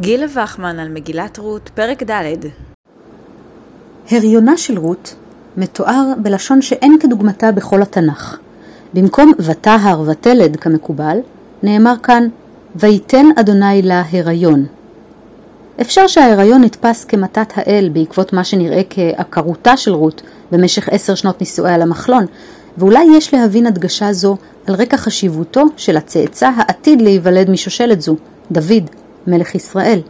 גילה וחמן על מגילת רות, פרק ד' הריונה של רות מתואר בלשון שאין כדוגמתה בכל התנ"ך. במקום ותהר ותלד כמקובל, נאמר כאן ויתן אדוני לה הריון. אפשר שההיריון נתפס כמתת האל בעקבות מה שנראה כעקרותה של רות במשך עשר שנות נישואיה למחלון, ואולי יש להבין הדגשה זו על רקע חשיבותו של הצאצא העתיד להיוולד משושלת זו, דוד, מלך ישראל.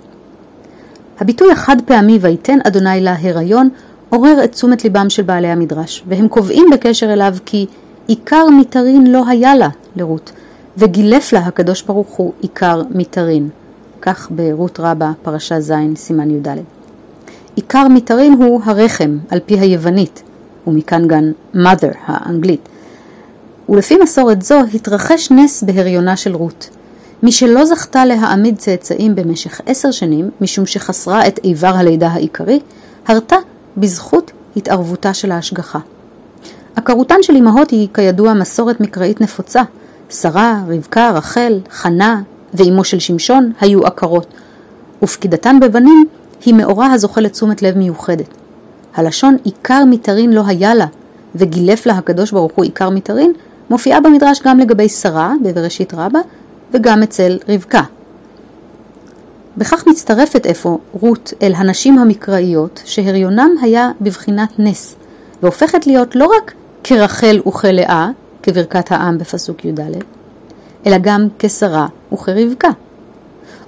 הביטוי החד פעמי ויתן אדוני לה הריון עורר את תשומת ליבם של בעלי המדרש, והם קובעים בקשר אליו כי עיקר מיתרין לא היה לה לרות, וגילף לה הקדוש ברוך הוא עיקר מיתרין. כך ברות רבה, פרשה ז', סימן י"ד. עיקר מיתרין הוא הרחם, על פי היוונית, ומכאן גם mother האנגלית. ולפי מסורת זו התרחש נס בהריונה של רות. מי שלא זכתה להעמיד צאצאים במשך עשר שנים, משום שחסרה את איבר הלידה העיקרי, הרתה בזכות התערבותה של ההשגחה. עקרותן של אמהות היא כידוע מסורת מקראית נפוצה. שרה, רבקה, רחל, חנה ואימו של שמשון היו עקרות, ופקידתן בבנים היא מאורע הזוכה לתשומת לב מיוחדת. הלשון עיקר מיתרין לא היה לה, וגילף לה הקדוש ברוך הוא עיקר מיתרין, מופיעה במדרש גם לגבי שרה בבראשית רבה, וגם אצל רבקה. בכך מצטרפת אפוא רות אל הנשים המקראיות שהריונם היה בבחינת נס, והופכת להיות לא רק כרחל וכלאה, כברכת העם בפסוק י"ד, אלא גם כשרה וכרבקה.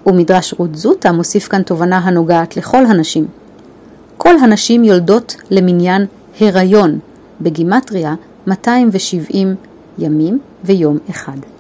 ומדרש רות זוטה מוסיף כאן תובנה הנוגעת לכל הנשים. כל הנשים יולדות למניין הריון, בגימטריה 270 ימים ויום אחד.